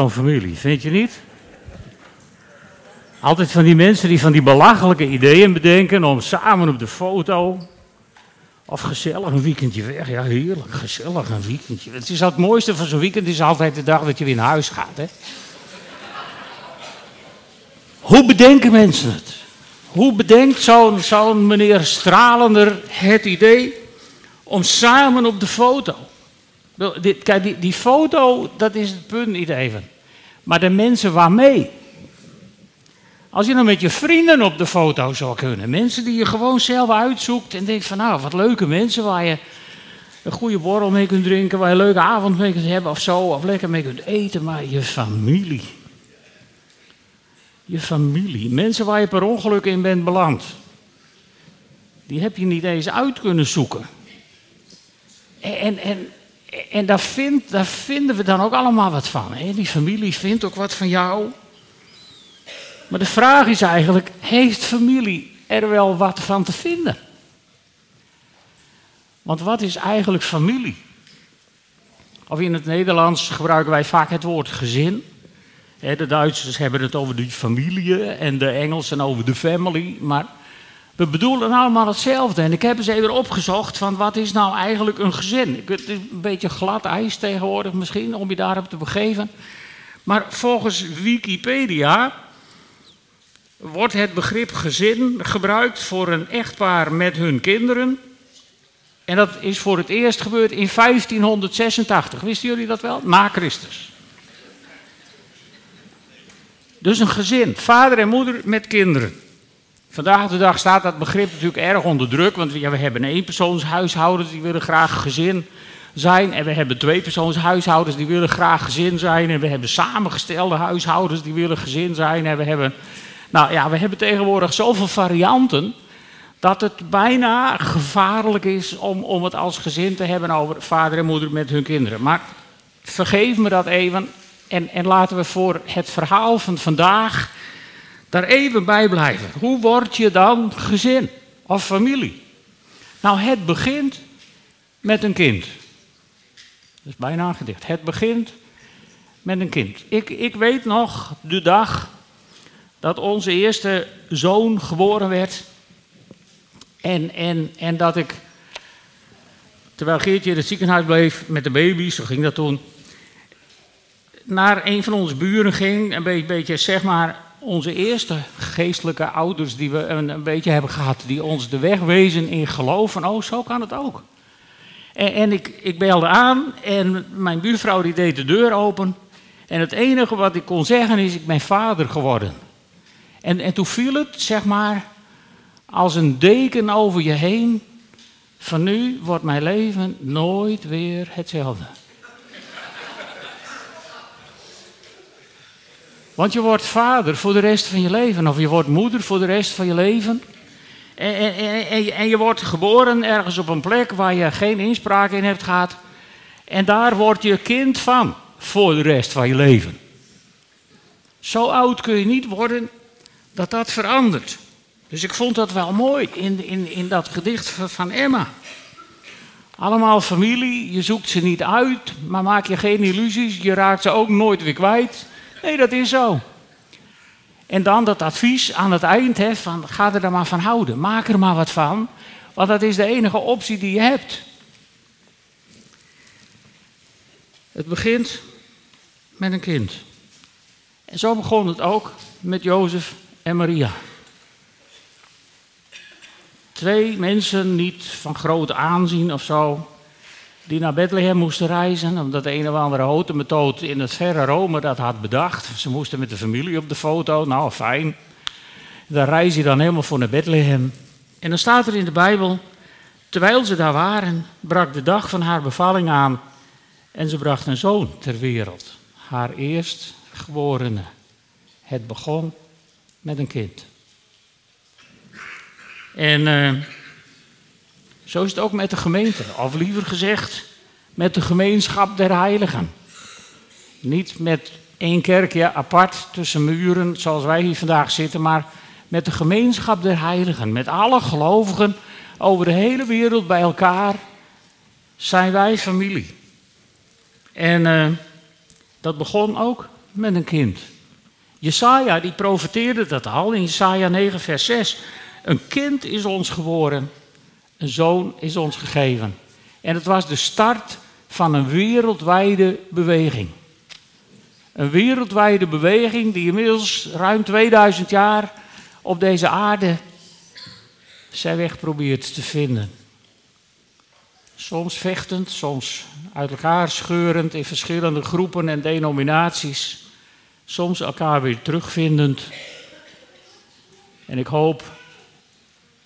Zo'n familie, vind je niet? Altijd van die mensen die van die belachelijke ideeën bedenken om samen op de foto. Of gezellig een weekendje weg. Ja, heerlijk, gezellig een weekendje. Het is het mooiste van zo'n weekend is altijd de dag dat je weer naar huis gaat. Hè? Hoe bedenken mensen het? Hoe bedenkt zo'n zo'n meneer Stralender het idee om samen op de foto? Kijk, die, die foto, dat is het punt niet even. Maar de mensen waarmee? Als je nou met je vrienden op de foto zou kunnen, mensen die je gewoon zelf uitzoekt en denkt van nou, wat leuke mensen waar je een goede borrel mee kunt drinken, waar je een leuke avond mee kunt hebben of zo, of lekker mee kunt eten, maar je familie. Je familie, mensen waar je per ongeluk in bent beland, die heb je niet eens uit kunnen zoeken. En, en, en daar, vind, daar vinden we dan ook allemaal wat van. Die familie vindt ook wat van jou. Maar de vraag is eigenlijk, heeft familie er wel wat van te vinden? Want wat is eigenlijk familie? Of in het Nederlands gebruiken wij vaak het woord gezin. De Duitsers hebben het over de familie en de Engelsen over de family. Maar we bedoelen allemaal hetzelfde. En ik heb eens even opgezocht van wat is nou eigenlijk een gezin. Het is een beetje glad ijs tegenwoordig misschien om je daarop te begeven. Maar volgens Wikipedia wordt het begrip gezin gebruikt voor een echtpaar met hun kinderen. En dat is voor het eerst gebeurd in 1586. Wisten jullie dat wel? Na Christus. Dus een gezin, vader en moeder met kinderen. Vandaag de dag staat dat begrip natuurlijk erg onder druk, want we hebben eenpersoonshuishoudens die willen graag gezin zijn. En we hebben tweepersoonshuishoudens die willen graag gezin zijn. En we hebben samengestelde huishoudens die willen gezin zijn. En we hebben, nou ja, we hebben tegenwoordig zoveel varianten dat het bijna gevaarlijk is om, om het als gezin te hebben over vader en moeder met hun kinderen. Maar vergeef me dat even en, en laten we voor het verhaal van vandaag daar even bij blijven. Hoe word je dan gezin of familie? Nou, het begint met een kind. Dat is bijna gedicht. Het begint met een kind. Ik, ik weet nog de dag dat onze eerste zoon geboren werd. En, en, en dat ik, terwijl Geertje in het ziekenhuis bleef met de baby, zo ging dat toen, naar een van onze buren ging, een beetje, beetje zeg maar onze eerste geestelijke ouders die we een, beetje hebben gehad, die ons de weg wezen in geloof van, oh, zo kan het ook. En, en ik, ik belde aan en mijn buurvrouw die deed de deur open. En het enige wat ik kon zeggen is, ik ben vader geworden. En, en toen viel het, zeg maar, als een deken over je heen. Van nu wordt mijn leven nooit weer hetzelfde. Want je wordt vader voor de rest van je leven, of je wordt moeder voor de rest van je leven. En, en, en, en, je wordt geboren ergens op een plek waar je geen inspraak in hebt gehad. En daar word je kind van voor de rest van je leven. Zo oud kun je niet worden dat dat verandert. Dus ik vond dat wel mooi in, in, in dat gedicht van Emma. Allemaal familie, je zoekt ze niet uit, maar maak je geen illusies, je raakt ze ook nooit weer kwijt. Nee, dat is zo. En dan dat advies aan het eind, van ga er dan maar van houden. Maak er maar wat van, want dat is de enige optie die je hebt. Het begint met een kind. En zo begon het ook met Jozef en Maria. Twee mensen, niet van groot aanzien of zo, die naar Bethlehem moesten reizen, omdat de een of andere hotemethode in het verre Rome dat had bedacht. Ze moesten met de familie op de foto, nou fijn. Dan reis je dan helemaal voor naar Bethlehem. En dan staat er in de Bijbel, terwijl ze daar waren, brak de dag van haar bevalling aan en ze bracht een zoon ter wereld. Haar eerstgeborene. Het begon met een kind. En... Uh, zo is het ook met de gemeente, of liever gezegd, met de gemeenschap der heiligen. Niet met één kerkje apart tussen muren, zoals wij hier vandaag zitten, maar met de gemeenschap der heiligen. Met alle gelovigen over de hele wereld bij elkaar zijn wij familie. En uh, dat begon ook met een kind. Jesaja die profeteerde dat al in Jesaja 9 vers 6. Een kind is ons geboren, een zoon is ons gegeven. En het was de start van een wereldwijde beweging. Een wereldwijde beweging die inmiddels ruim 2000 jaar op deze aarde zijn weg probeert te vinden. Soms vechtend, soms uit elkaar scheurend in verschillende groepen en denominaties. Soms elkaar weer terugvindend. En ik hoop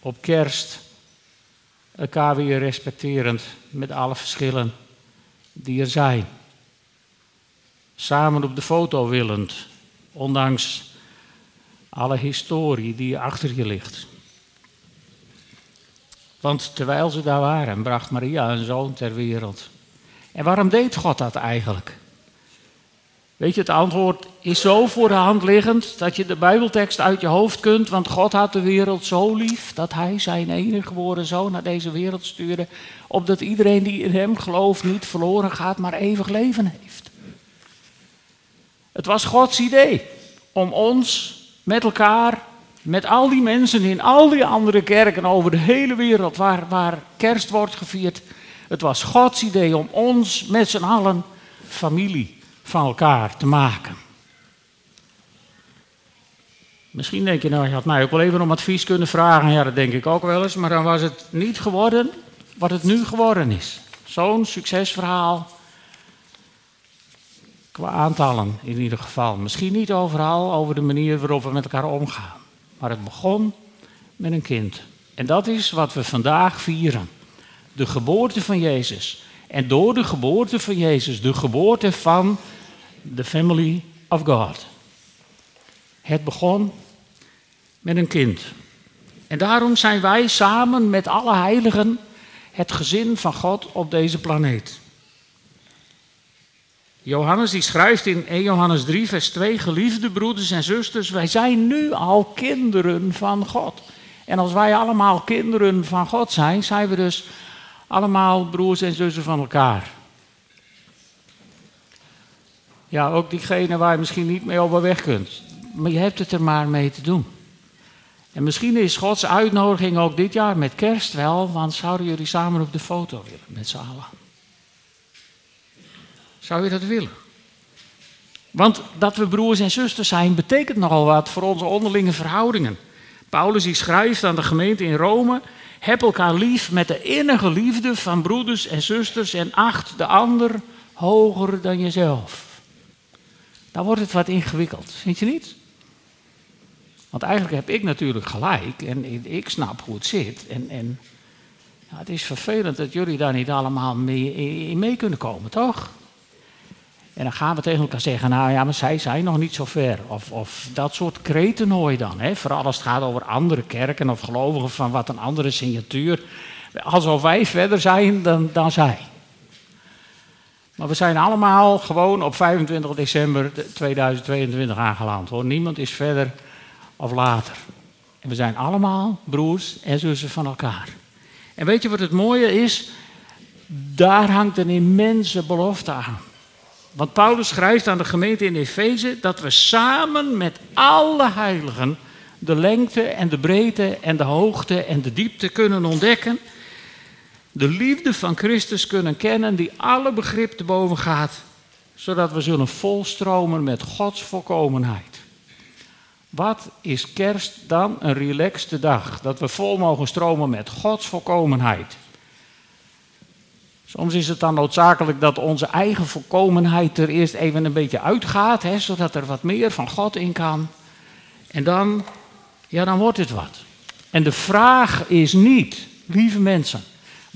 op kerst elkaar weer respecterend met alle verschillen die er zijn. Samen op de foto willend, ondanks alle historie die achter je ligt. Want terwijl ze daar waren, bracht Maria een zoon ter wereld. En waarom deed God dat eigenlijk? Weet je, het antwoord is zo voor de hand liggend dat je de Bijbeltekst uit je hoofd kunt. Want God had de wereld zo lief dat hij zijn enige geboren zoon naar deze wereld stuurde. Opdat iedereen die in hem gelooft niet verloren gaat, maar eeuwig leven heeft. Het was Gods idee om ons met elkaar, met al die mensen in al die andere kerken over de hele wereld waar, waar kerst wordt gevierd. Het was Gods idee om ons met z'n allen familie van elkaar te maken. Misschien denk je, nou, je had mij ook wel even om advies kunnen vragen. Ja, dat denk ik ook wel eens. Maar dan was het niet geworden wat het nu geworden is. Zo'n succesverhaal. Qua aantallen in ieder geval. Misschien niet overal over de manier waarop we met elkaar omgaan. Maar het begon met een kind. En dat is wat we vandaag vieren. De geboorte van Jezus. En door de geboorte van Jezus, de geboorte van the family of God. Het begon met een kind. En daarom zijn wij samen met alle heiligen het gezin van God op deze planeet. Johannes die schrijft in 1 Johannes 3 vers 2, geliefde broeders en zusters, wij zijn nu al kinderen van God. En als wij allemaal kinderen van God zijn, zijn we dus allemaal broers en zussen van elkaar. Ja, ook diegene waar je misschien niet mee overweg kunt. Maar je hebt het er maar mee te doen. En misschien is Gods uitnodiging ook dit jaar met kerst wel, want zouden jullie samen op de foto willen met z'n allen? Zou je dat willen? Want dat we broers en zusters zijn, betekent nogal wat voor onze onderlinge verhoudingen. Paulus die schrijft aan de gemeente in Rome: heb elkaar lief met de innige liefde van broeders en zusters en acht de ander hoger dan jezelf dan wordt het wat ingewikkeld, vind je niet? Want eigenlijk heb ik natuurlijk gelijk en ik snap hoe het zit. En, en het is vervelend dat jullie daar niet allemaal mee, in mee kunnen komen, toch? En dan gaan we tegen elkaar zeggen, nou ja, maar zij zijn nog niet zo ver. Of, of dat soort kreten hoor dan. Hè? Vooral als het gaat over andere kerken of gelovigen van wat een andere signatuur. Alsof wij verder zijn dan, dan zij. Maar we zijn allemaal gewoon op 25 december 2022 aangeland. Hoor. Niemand is verder of later. En we zijn allemaal broers en zussen van elkaar. En weet je wat het mooie is? Daar hangt een immense belofte aan. Want Paulus schrijft aan de gemeente in Efeze dat we samen met alle heiligen de lengte en de breedte en de hoogte en de diepte kunnen ontdekken de liefde van Christus kunnen kennen die alle begrip te boven gaat, zodat we zullen volstromen met Gods volkomenheid. Wat is kerst dan een relaxte dag? Dat we vol mogen stromen met Gods volkomenheid. Soms is het dan noodzakelijk dat onze eigen volkomenheid er eerst even een beetje uitgaat, hè, zodat er wat meer van God in kan. En dan, ja, dan wordt het wat. En de vraag is niet, lieve mensen,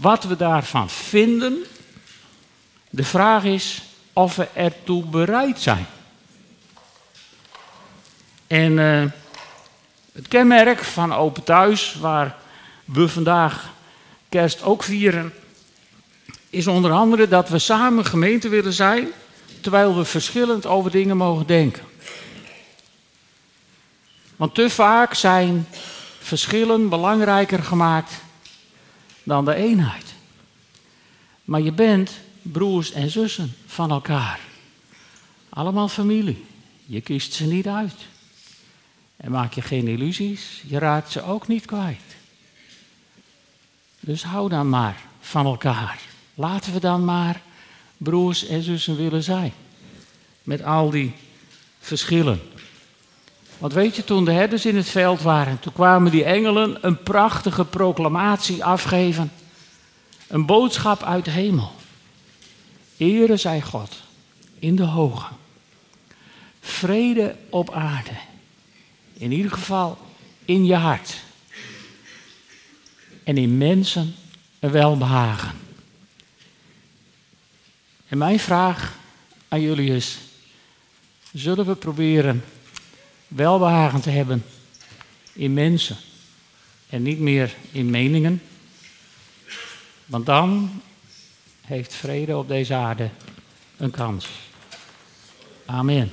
wat we daarvan vinden, de vraag is of we ertoe bereid zijn. En uh, het kenmerk van Open Thuis, waar we vandaag kerst ook vieren, is onder andere dat we samen gemeente willen zijn, terwijl we verschillend over dingen mogen denken. Want te vaak zijn verschillen belangrijker gemaakt dan de eenheid. Maar je bent broers en zussen van elkaar. Allemaal familie. Je kiest ze niet uit. En maak je geen illusies, je raakt ze ook niet kwijt. Dus hou dan maar van elkaar. Laten we dan maar broers en zussen willen zijn. Met al die verschillen. Want weet je, toen de herders in het veld waren, toen kwamen die engelen een prachtige proclamatie afgeven. Een boodschap uit de hemel. Ere zij God in de hoge. Vrede op aarde. In ieder geval in je hart. En in mensen een welbehagen. En mijn vraag aan jullie is: zullen we proberen welbehagen te hebben in mensen en niet meer in meningen? Want dan heeft vrede op deze aarde een kans. Amen.